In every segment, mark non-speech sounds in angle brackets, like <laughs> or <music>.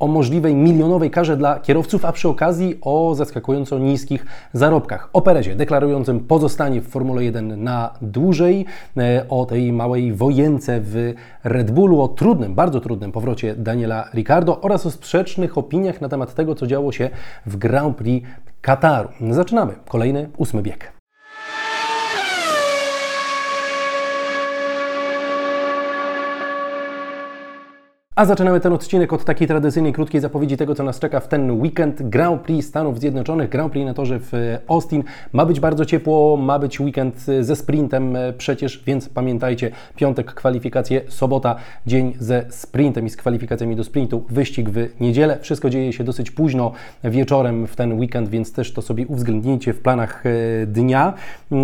o możliwej milionowej karze dla kierowców, a przy okazji o zaskakująco niskich zarobkach. O Perezie deklarującym pozostanie w Formule 1 na dłużej, e, o tej małej wojence w Red Bullu, o trudnym, bardzo trudnym powrocie Daniela Ricardo oraz o sprzecznych opiniach na temat tego, co działo się w Grand Prix Kataru. Zaczynamy. Kolejny ósmy bieg. A zaczynamy ten odcinek od takiej tradycyjnej, krótkiej zapowiedzi tego, co nas czeka w ten weekend. Grand Prix Stanów Zjednoczonych, Grand Prix na torze w Austin. Ma być bardzo ciepło, ma być weekend ze sprintem przecież, więc pamiętajcie, piątek kwalifikacje, sobota dzień ze sprintem i z kwalifikacjami do sprintu, wyścig w niedzielę. Wszystko dzieje się dosyć późno wieczorem w ten weekend, więc też to sobie uwzględnijcie w planach e, dnia. E,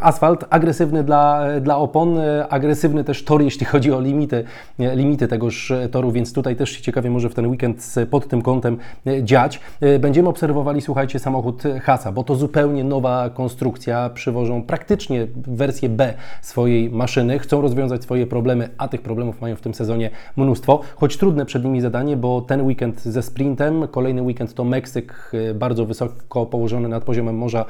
asfalt agresywny dla, dla opon, e, agresywny też tor, jeśli chodzi o limity, limity tegoż więc tutaj też się ciekawie może w ten weekend pod tym kątem e, dziać. E, będziemy obserwowali, słuchajcie, samochód Hasa, bo to zupełnie nowa konstrukcja. Przywożą praktycznie wersję B swojej maszyny, chcą rozwiązać swoje problemy, a tych problemów mają w tym sezonie mnóstwo, choć trudne przed nimi zadanie, bo ten weekend ze sprintem, kolejny weekend to Meksyk, e, bardzo wysoko położony nad poziomem morza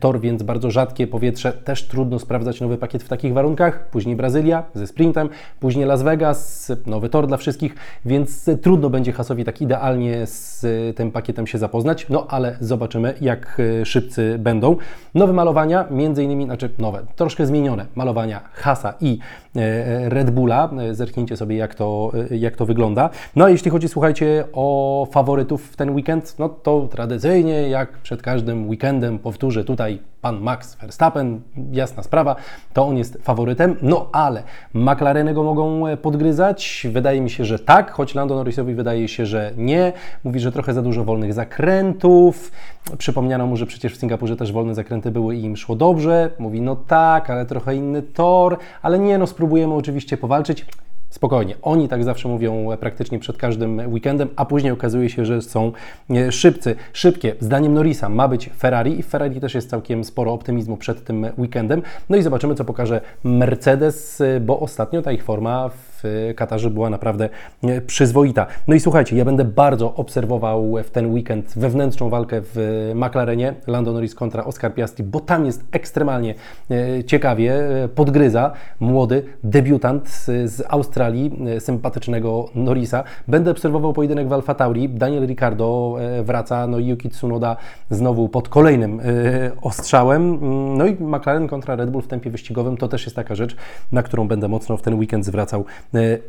tor, więc bardzo rzadkie powietrze, też trudno sprawdzać nowy pakiet w takich warunkach. Później Brazylia ze sprintem, później Las Vegas, nowy tor dla wszystkich wszystkich, więc trudno będzie Hasowi tak idealnie z tym pakietem się zapoznać, no ale zobaczymy, jak e, szybcy będą. Nowe malowania, między innymi, znaczy nowe, troszkę zmienione malowania Hasa i e, Red Bulla. E, zerknijcie sobie, jak to, jak to wygląda. No a jeśli chodzi, słuchajcie, o faworytów w ten weekend, no to tradycyjnie, jak przed każdym weekendem, powtórzę tutaj pan Max Verstappen, jasna sprawa, to on jest faworytem, no ale McLareny go mogą podgryzać. Wydaje mi się, że tak, choć Lando Norrisowi wydaje się, że nie. Mówi, że trochę za dużo wolnych zakrętów. Przypomniano mu, że przecież w Singapurze też wolne zakręty były i im szło dobrze. Mówi, no tak, ale trochę inny tor, ale nie, no spróbujemy oczywiście powalczyć. Spokojnie, oni tak zawsze mówią praktycznie przed każdym weekendem, a później okazuje się, że są e, szybcy. Szybkie, zdaniem Norrisa ma być Ferrari i w Ferrari też jest całkiem sporo optymizmu przed tym weekendem. No i zobaczymy, co pokaże Mercedes, e, bo ostatnio ta ich forma w w Katarze była naprawdę e, przyzwoita. No i słuchajcie, ja będę bardzo obserwował w ten weekend wewnętrzną walkę w McLarenie, Lando Norris kontra Oscar Piastri, bo tam jest ekstremalnie e, ciekawie, e, podgryza młody debiutant z Australii, sympatycznego Norrisa. Będę obserwował pojedynek w Alfa Tauri, Daniel Ricciardo wraca, no i Yuki Tsunoda znowu pod kolejnym ostrzałem, no i McLaren kontra Red Bull w tempie wyścigowym, to też jest taka rzecz, na którą będę mocno w ten weekend zwracał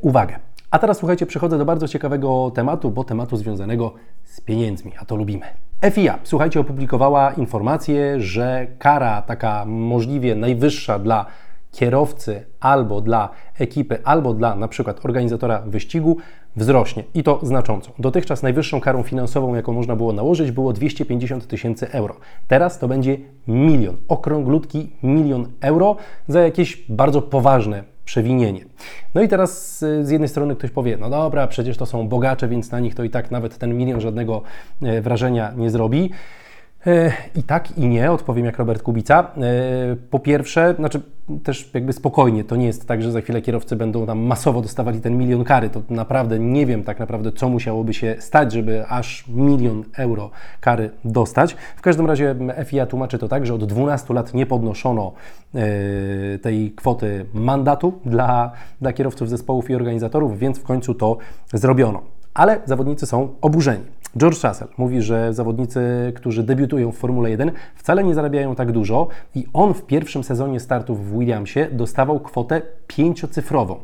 uwagę. A teraz słuchajcie, przechodzę do bardzo ciekawego tematu, bo tematu związanego z pieniędzmi, a to lubimy. FIA, słuchajcie, opublikowała informację, że kara taka możliwie najwyższa dla kierowcy albo dla ekipy, albo dla na przykład organizatora wyścigu wzrośnie i to znacząco. Dotychczas najwyższą karą finansową, jaką można było nałożyć, było 250 tysięcy euro. Teraz to będzie milion, okrąglutki milion euro za jakieś bardzo poważne przewinienie. No i teraz y, z jednej strony ktoś powie, no dobra, przecież to są bogacze, więc na nich to i tak nawet ten milion żadnego e, wrażenia nie zrobi. E, I tak, i nie, odpowiem jak Robert Kubica. E, po pierwsze, znaczy też jakby spokojnie, to nie jest tak, że za chwilę kierowcy będą tam masowo dostawali ten milion kary. To naprawdę nie wiem tak naprawdę, co musiałoby się stać, żeby aż milion euro kary dostać. W każdym razie FIA tłumaczy to tak, że od 12 lat nie podnoszono e, tej kwoty mandatu dla, dla kierowców zespołów i organizatorów, więc w końcu to zrobiono. Ale zawodnicy są oburzeni. George Russell mówi, że zawodnicy, którzy debiutują w Formule 1, wcale nie zarabiają tak dużo i on w pierwszym sezonie startów w Williamsie dostawał kwotę pięciocyfrową,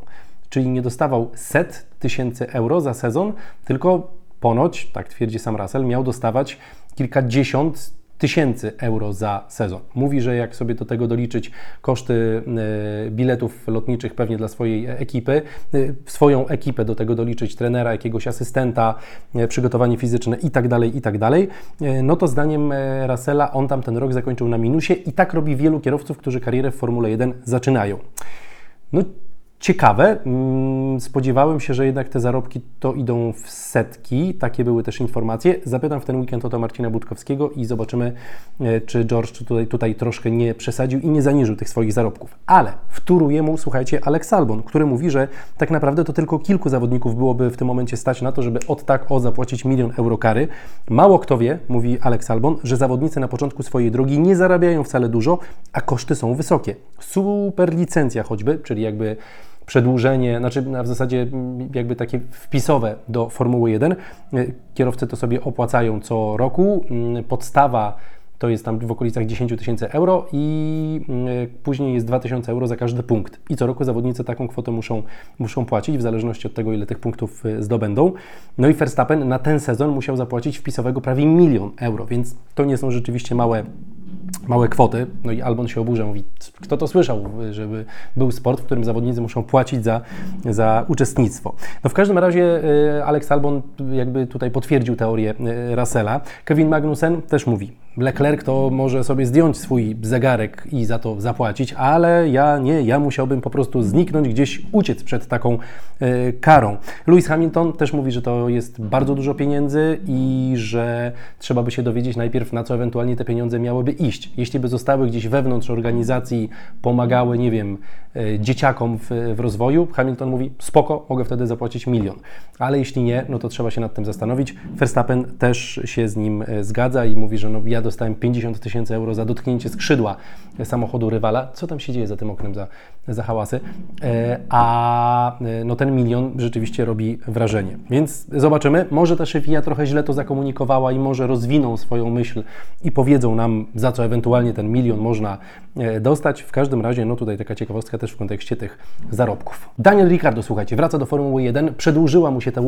czyli nie dostawał set tysięcy euro za sezon, tylko ponoć, tak twierdzi sam Russell, miał dostawać kilkadziesiąt tysięcy euro za sezon. Mówi, że jak sobie do tego doliczyć koszty e, biletów lotniczych pewnie dla swojej ekipy, e, swoją ekipę do tego doliczyć trenera, jakiegoś asystenta, e, przygotowanie fizyczne i tak dalej, i tak dalej, no to zdaniem Russella on tam ten rok zakończył na minusie i tak robi wielu kierowców, którzy karierę w Formule 1 zaczynają. No ciekawe. Mm, spodziewałem się, że jednak te zarobki to idą w setki. Takie były też informacje. Zapytam w ten weekend o to Marcina Budkowskiego i zobaczymy, e, czy George tutaj, tutaj troszkę nie przesadził i nie zaniżył tych swoich zarobków. Ale wtóruje mu, słuchajcie, Alex Albon, który mówi, że tak naprawdę to tylko kilku zawodników byłoby w tym momencie stać na to, żeby od tak o zapłacić milion euro kary. Mało kto wie, mówi Alex Albon, że zawodnicy na początku swojej drogi nie zarabiają wcale dużo, a koszty są wysokie. Super licencja choćby, czyli jakby przedłużenie, znaczy w zasadzie jakby takie wpisowe do Formuły 1. Kierowcy to sobie opłacają co roku. Podstawa to jest tam w okolicach 10 tysięcy euro i później jest 2000 euro za każdy punkt. I co roku zawodnicy taką kwotę muszą, muszą płacić w zależności od tego, ile tych punktów y, zdobędą. No i Verstappen na ten sezon musiał zapłacić wpisowego prawie milion euro, więc to nie są rzeczywiście małe małe kwoty. No i Albon się oburza, mówi, kto to słyszał, żeby był sport, w którym zawodnicy muszą płacić za, za uczestnictwo. No w każdym razie y, Alex Albon jakby tutaj potwierdził teorię y, Russella. Kevin Magnussen też mówi, Leclerc to może sobie zdjąć swój zegarek i za to zapłacić, ale ja nie, ja musiałbym po prostu zniknąć, gdzieś uciec przed taką y, karą. Lewis Hamilton też mówi, że to jest bardzo dużo pieniędzy i że trzeba by się dowiedzieć najpierw, na co ewentualnie te pieniądze miałyby iść. Jeśli by zostały gdzieś wewnątrz organizacji, pomagały, nie wiem, y, dzieciakom w, w rozwoju, Hamilton mówi, spoko, mogę wtedy zapłacić milion. Ale jeśli nie, no to trzeba się nad tym zastanowić. Verstappen też się z nim y, zgadza i mówi, że no ja dostałem 50 tysięcy euro za dotknięcie skrzydła samochodu rywala. Co tam się dzieje za tym oknem za, za hałasy? E, a e, no ten milion rzeczywiście robi wrażenie. Więc zobaczymy. Może ta FIA trochę źle to zakomunikowała i może rozwiną swoją myśl i powiedzą nam, za co ewentualnie ten milion można e, dostać. W każdym razie, no tutaj taka ciekawostka też w kontekście tych zarobków. Daniel Ricardo, słuchajcie, wraca do Formuły 1. Przedłużyła mu się ta,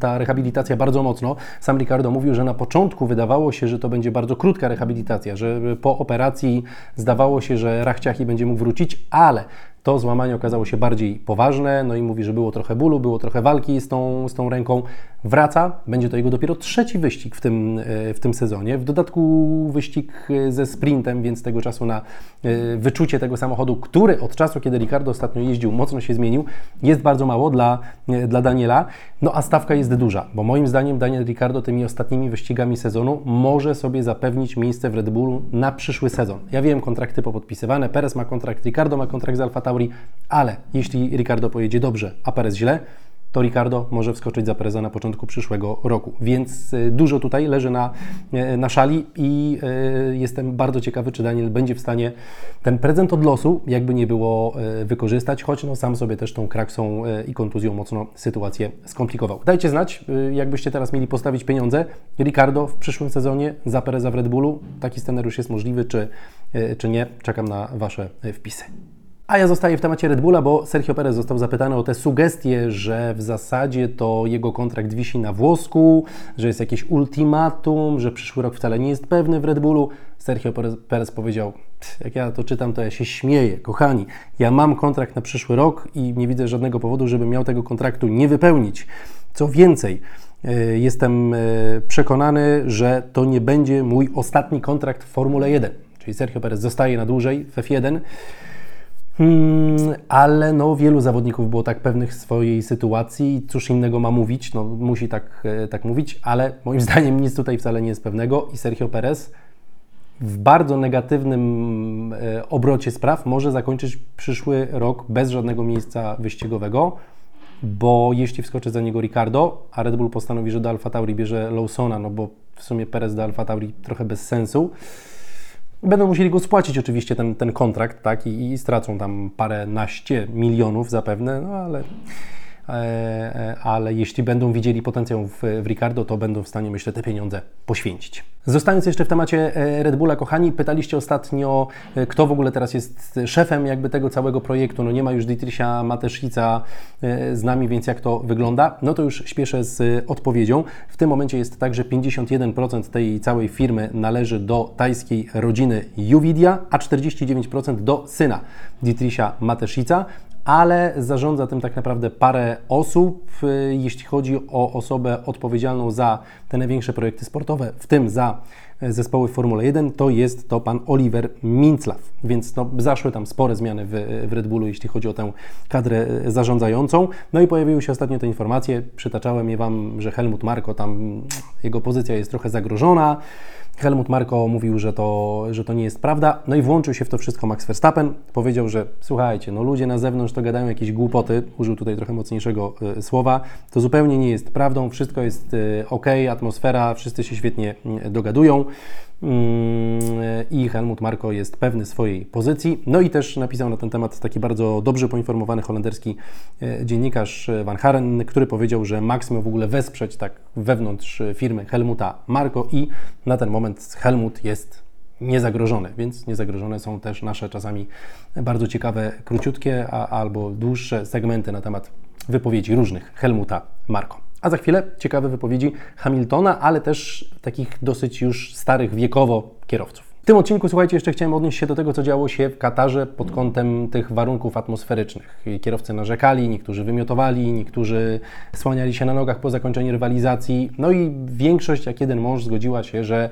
ta rehabilitacja bardzo mocno. Sam Ricardo mówił, że na początku wydawało się, że to będzie bardzo krótka rehabilitacja, że po operacji zdawało się, że Rachciachi będzie mógł wrócić, ale to złamanie okazało się bardziej poważne, no i mówi, że było trochę bólu, było trochę walki z tą, z tą ręką. Wraca, będzie to jego dopiero trzeci wyścig w tym, e, w tym sezonie. W dodatku wyścig e, ze sprintem, więc tego czasu na e, wyczucie tego samochodu, który od czasu, kiedy Ricardo ostatnio jeździł, mocno się zmienił, jest bardzo mało dla, dla Daniela. No a stawka jest duża, bo moim zdaniem Daniel Ricardo tymi ostatnimi wyścigami sezonu może sobie zapewnić miejsce w Red Bullu na przyszły sezon. Ja wiem, kontrakty popodpisywane, Perez ma kontrakt, Ricardo ma kontrakt z Alfa Tauri, ale jeśli Ricardo pojedzie dobrze, a Perez źle, to Ricardo może wskoczyć za Pereza na początku przyszłego roku. Więc y, dużo tutaj leży na, y, na szali i y, jestem bardzo ciekawy, czy Daniel będzie w stanie ten prezent od losu, jakby nie było, wykorzystać, choć no, sam sobie też tą kraksą i kontuzją mocno sytuację skomplikował. Dajcie znać, jakbyście teraz mieli postawić pieniądze. Ricardo w przyszłym sezonie za Pereza w Red Bullu. Taki scenariusz jest możliwy, czy, czy nie? Czekam na Wasze wpisy. A ja zostaję w temacie Red Bulla, bo Sergio Perez został zapytany o te sugestie, że w zasadzie to jego kontrakt wisi na włosku, że jest jakieś ultimatum, że przyszły rok wcale nie jest pewny w Red Bullu. Sergio Perez, powiedział, jak ja to czytam, to ja się śmieję, kochani. Ja mam kontrakt na przyszły rok i nie widzę żadnego powodu, żebym miał tego kontraktu nie wypełnić. Co więcej, e, jestem e, przekonany, że to nie będzie mój ostatni kontrakt w Formule 1. Czyli Sergio Perez zostaje na dłużej w F1. Hmm, ale no, wielu zawodników było tak pewnych swojej sytuacji i cóż innego ma mówić, no, musi tak, e, tak mówić, ale moim <laughs> zdaniem nic tutaj wcale nie jest pewnego i Sergio Perez w bardzo negatywnym e, obrocie spraw może zakończyć przyszły rok bez żadnego miejsca wyścigowego, bo jeśli wskoczy za niego Ricardo, a Red Bull postanowi, że do Alfa Tauri bierze Lawsona, no bo w sumie Perez do Alfa Tauri trochę bez sensu, Będą musieli go spłacić oczywiście ten, ten kontrakt, tak, i, i stracą tam parę naście milionów zapewne, no ale ale jeśli będą widzieli potencjał w, w Ricardo, to będą w stanie, myślę, te pieniądze poświęcić. Zostając jeszcze w temacie e, Red Bulla, kochani, pytaliście ostatnio, kto w ogóle teraz jest szefem jakby tego całego projektu. No nie ma już Dietricha Mateszica z nami, więc jak to wygląda? No to już śpieszę z odpowiedzią. W tym momencie jest tak, że 51% tej całej firmy należy do tajskiej rodziny Juvidia, a 49% do syna Dietricha Mateszica ale zarządza tym tak naprawdę parę osób. Jeśli chodzi o osobę odpowiedzialną za te największe projekty sportowe, w tym za zespoły w Formule 1, to jest to pan Oliver Minclaw. Więc no, zaszły tam spore zmiany w, w Red Bullu, jeśli chodzi o tę kadrę zarządzającą. No i pojawiły się ostatnio te informacje, przytaczałem je Wam, że Helmut Marko, tam jego pozycja jest trochę zagrożona. Helmut Marko mówił, że to, że to nie jest prawda. No i włączył się w to wszystko Max Verstappen. Powiedział, że słuchajcie, no ludzie na zewnątrz to gadają jakieś głupoty. Użył tutaj trochę mocniejszego y, słowa. To zupełnie nie jest prawdą. Wszystko jest y, ok, atmosfera, wszyscy się świetnie y, dogadują. Mm, I Helmut Marko jest pewny swojej pozycji. No i też napisał na ten temat taki bardzo dobrze poinformowany holenderski dziennikarz Van Haren, który powiedział, że Max miał w ogóle wesprzeć tak wewnątrz firmy Helmuta Marko i na ten moment moment Helmut jest niezagrożony, więc niezagrożone są też nasze czasami bardzo ciekawe, króciutkie a, albo dłuższe segmenty na temat wypowiedzi różnych Helmuta Marko. A za chwilę ciekawe wypowiedzi Hamiltona, ale też takich dosyć już starych wiekowo kierowców. W tym odcinku, słuchajcie, jeszcze chciałem odnieść się do tego, co działo się w Katarze pod kątem tych warunków atmosferycznych. Kierowcy narzekali, niektórzy wymiotowali, niektórzy słaniali się na nogach po zakończeniu rywalizacji. No i większość, jak jeden mąż, zgodziła się, że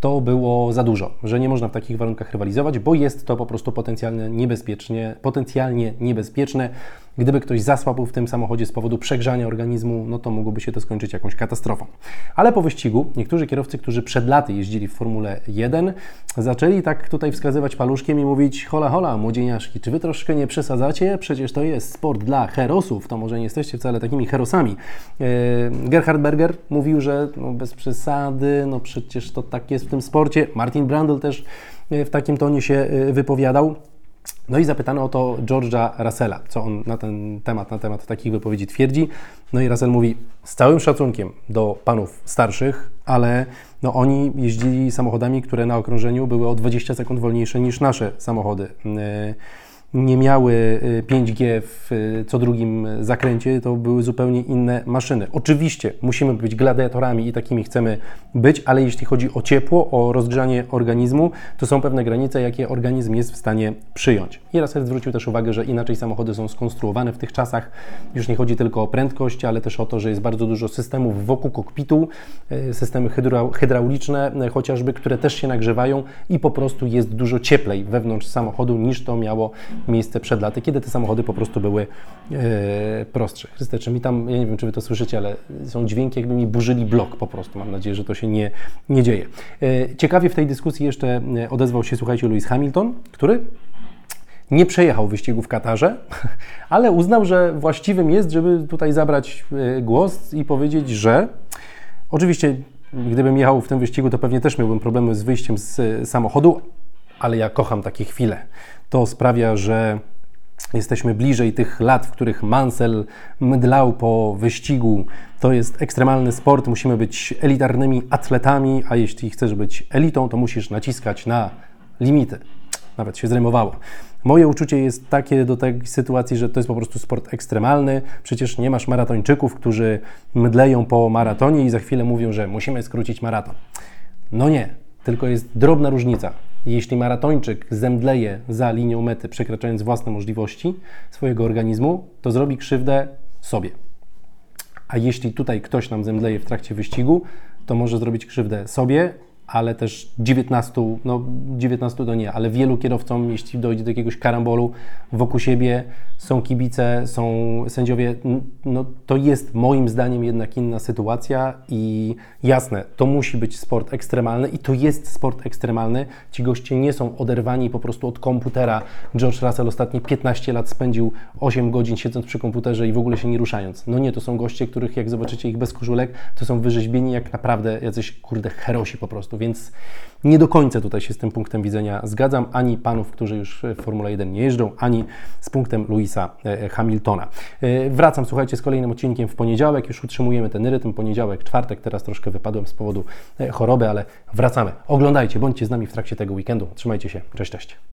to było za dużo, że nie można w takich warunkach rywalizować, bo jest to po prostu potencjalnie niebezpiecznie, potencjalnie niebezpieczne. Gdyby ktoś zasłabł w tym samochodzie z powodu przegrzania organizmu, no to mogłoby się to skończyć jakąś katastrofą. Ale po wyścigu niektórzy kierowcy, którzy przed laty jeździli w Formule 1, zaczęli tak tutaj wskazywać paluszkiem i mówić: hola, hola, młodzieniaszki, czy wy troszkę nie przesadzacie? Przecież to jest sport dla herosów, to może nie jesteście wcale takimi herosami. E, Gerhard Berger mówił, że no bez przesady, no przecież to tak jest w tym sporcie. Martin Brandl też e, w takim tonie się e, wypowiadał. No i zapytano o to George'a Russella, co on na ten temat, na temat takich wypowiedzi twierdzi. No i Russell mówi, z całym szacunkiem do panów starszych, ale no oni jeździli samochodami, które na okrążeniu były o 20 sekund wolniejsze niż nasze samochody. Nie miały 5G y, w y, co drugim zakręcie, to były zupełnie inne maszyny. Oczywiście musimy być gladiatorami i takimi chcemy być, ale jeśli chodzi o ciepło, o rozgrzanie organizmu, to są pewne granice, jakie organizm jest w stanie przyjąć. I Russell zwrócił też uwagę, że inaczej samochody są skonstruowane w tych czasach. Już nie chodzi tylko o prędkość, ale też o to, że jest bardzo dużo systemów wokół kokpitu, y, systemy hydrauliczne chociażby, które też się nagrzewają i po prostu jest dużo cieplej wewnątrz samochodu niż to miało miejsce przed laty, kiedy te samochody po prostu były e, prostsze. Chryste, czy mi tam, ja nie wiem, czy Wy to słyszycie, ale są dźwięki, jakby mi burzyli blok po prostu. Mam nadzieję, że to się nie, nie dzieje. E, ciekawie w tej dyskusji jeszcze e, odezwał się, słuchajcie, Lewis Hamilton, który nie przejechał wyścigu w Katarze, <laughs> ale uznał, że właściwym jest, żeby tutaj zabrać głos i powiedzieć, że oczywiście gdybym jechał w tym wyścigu, to pewnie też miałbym problemy z wyjściem z samochodu, ale ja kocham takie chwile. To sprawia, że jesteśmy bliżej tych lat, w których Mansell mdlał po wyścigu. To jest ekstremalny sport, musimy być elitarnymi atletami, a jeśli chcesz być elitą, to musisz naciskać na limity. Nawet się zremowało. Moje uczucie jest takie do tej sytuacji, że to jest po prostu sport ekstremalny. Przecież nie masz maratończyków, którzy mdleją po maratonie i za chwilę mówią, że musimy skrócić maraton. No nie, tylko jest drobna różnica. Jeśli maratończyk zemdleje za linią mety, przekraczając własne możliwości swojego organizmu, to zrobi krzywdę sobie. A jeśli tutaj ktoś nam zemdleje w trakcie wyścigu, to może zrobić krzywdę sobie ale też 19, no 19 to nie, ale wielu kierowcom, jeśli dojdzie do jakiegoś karambolu wokół siebie, są kibice, są sędziowie, no to jest moim zdaniem jednak inna sytuacja i jasne, to musi być sport ekstremalny i to jest sport ekstremalny. Ci goście nie są oderwani po prostu od komputera. George Russell ostatnie 15 lat spędził 8 godzin siedząc przy komputerze i w ogóle się nie ruszając. No nie, to są goście, których jak zobaczycie ich bez koszulek, to są wyrzeźbieni jak naprawdę jacyś, kurde, herosi po prostu więc nie do końca tutaj się z tym punktem widzenia zgadzam, ani panów, którzy już w Formule 1 nie jeżdżą, ani z punktem Louisa e, Hamiltona. E, wracam, słuchajcie, z kolejnym odcinkiem w poniedziałek, już utrzymujemy ten rytm, poniedziałek, czwartek, teraz troszkę wypadłem z powodu e, choroby, ale wracamy. Oglądajcie, bądźcie z nami w trakcie tego weekendu. Trzymajcie się, cześć, cześć.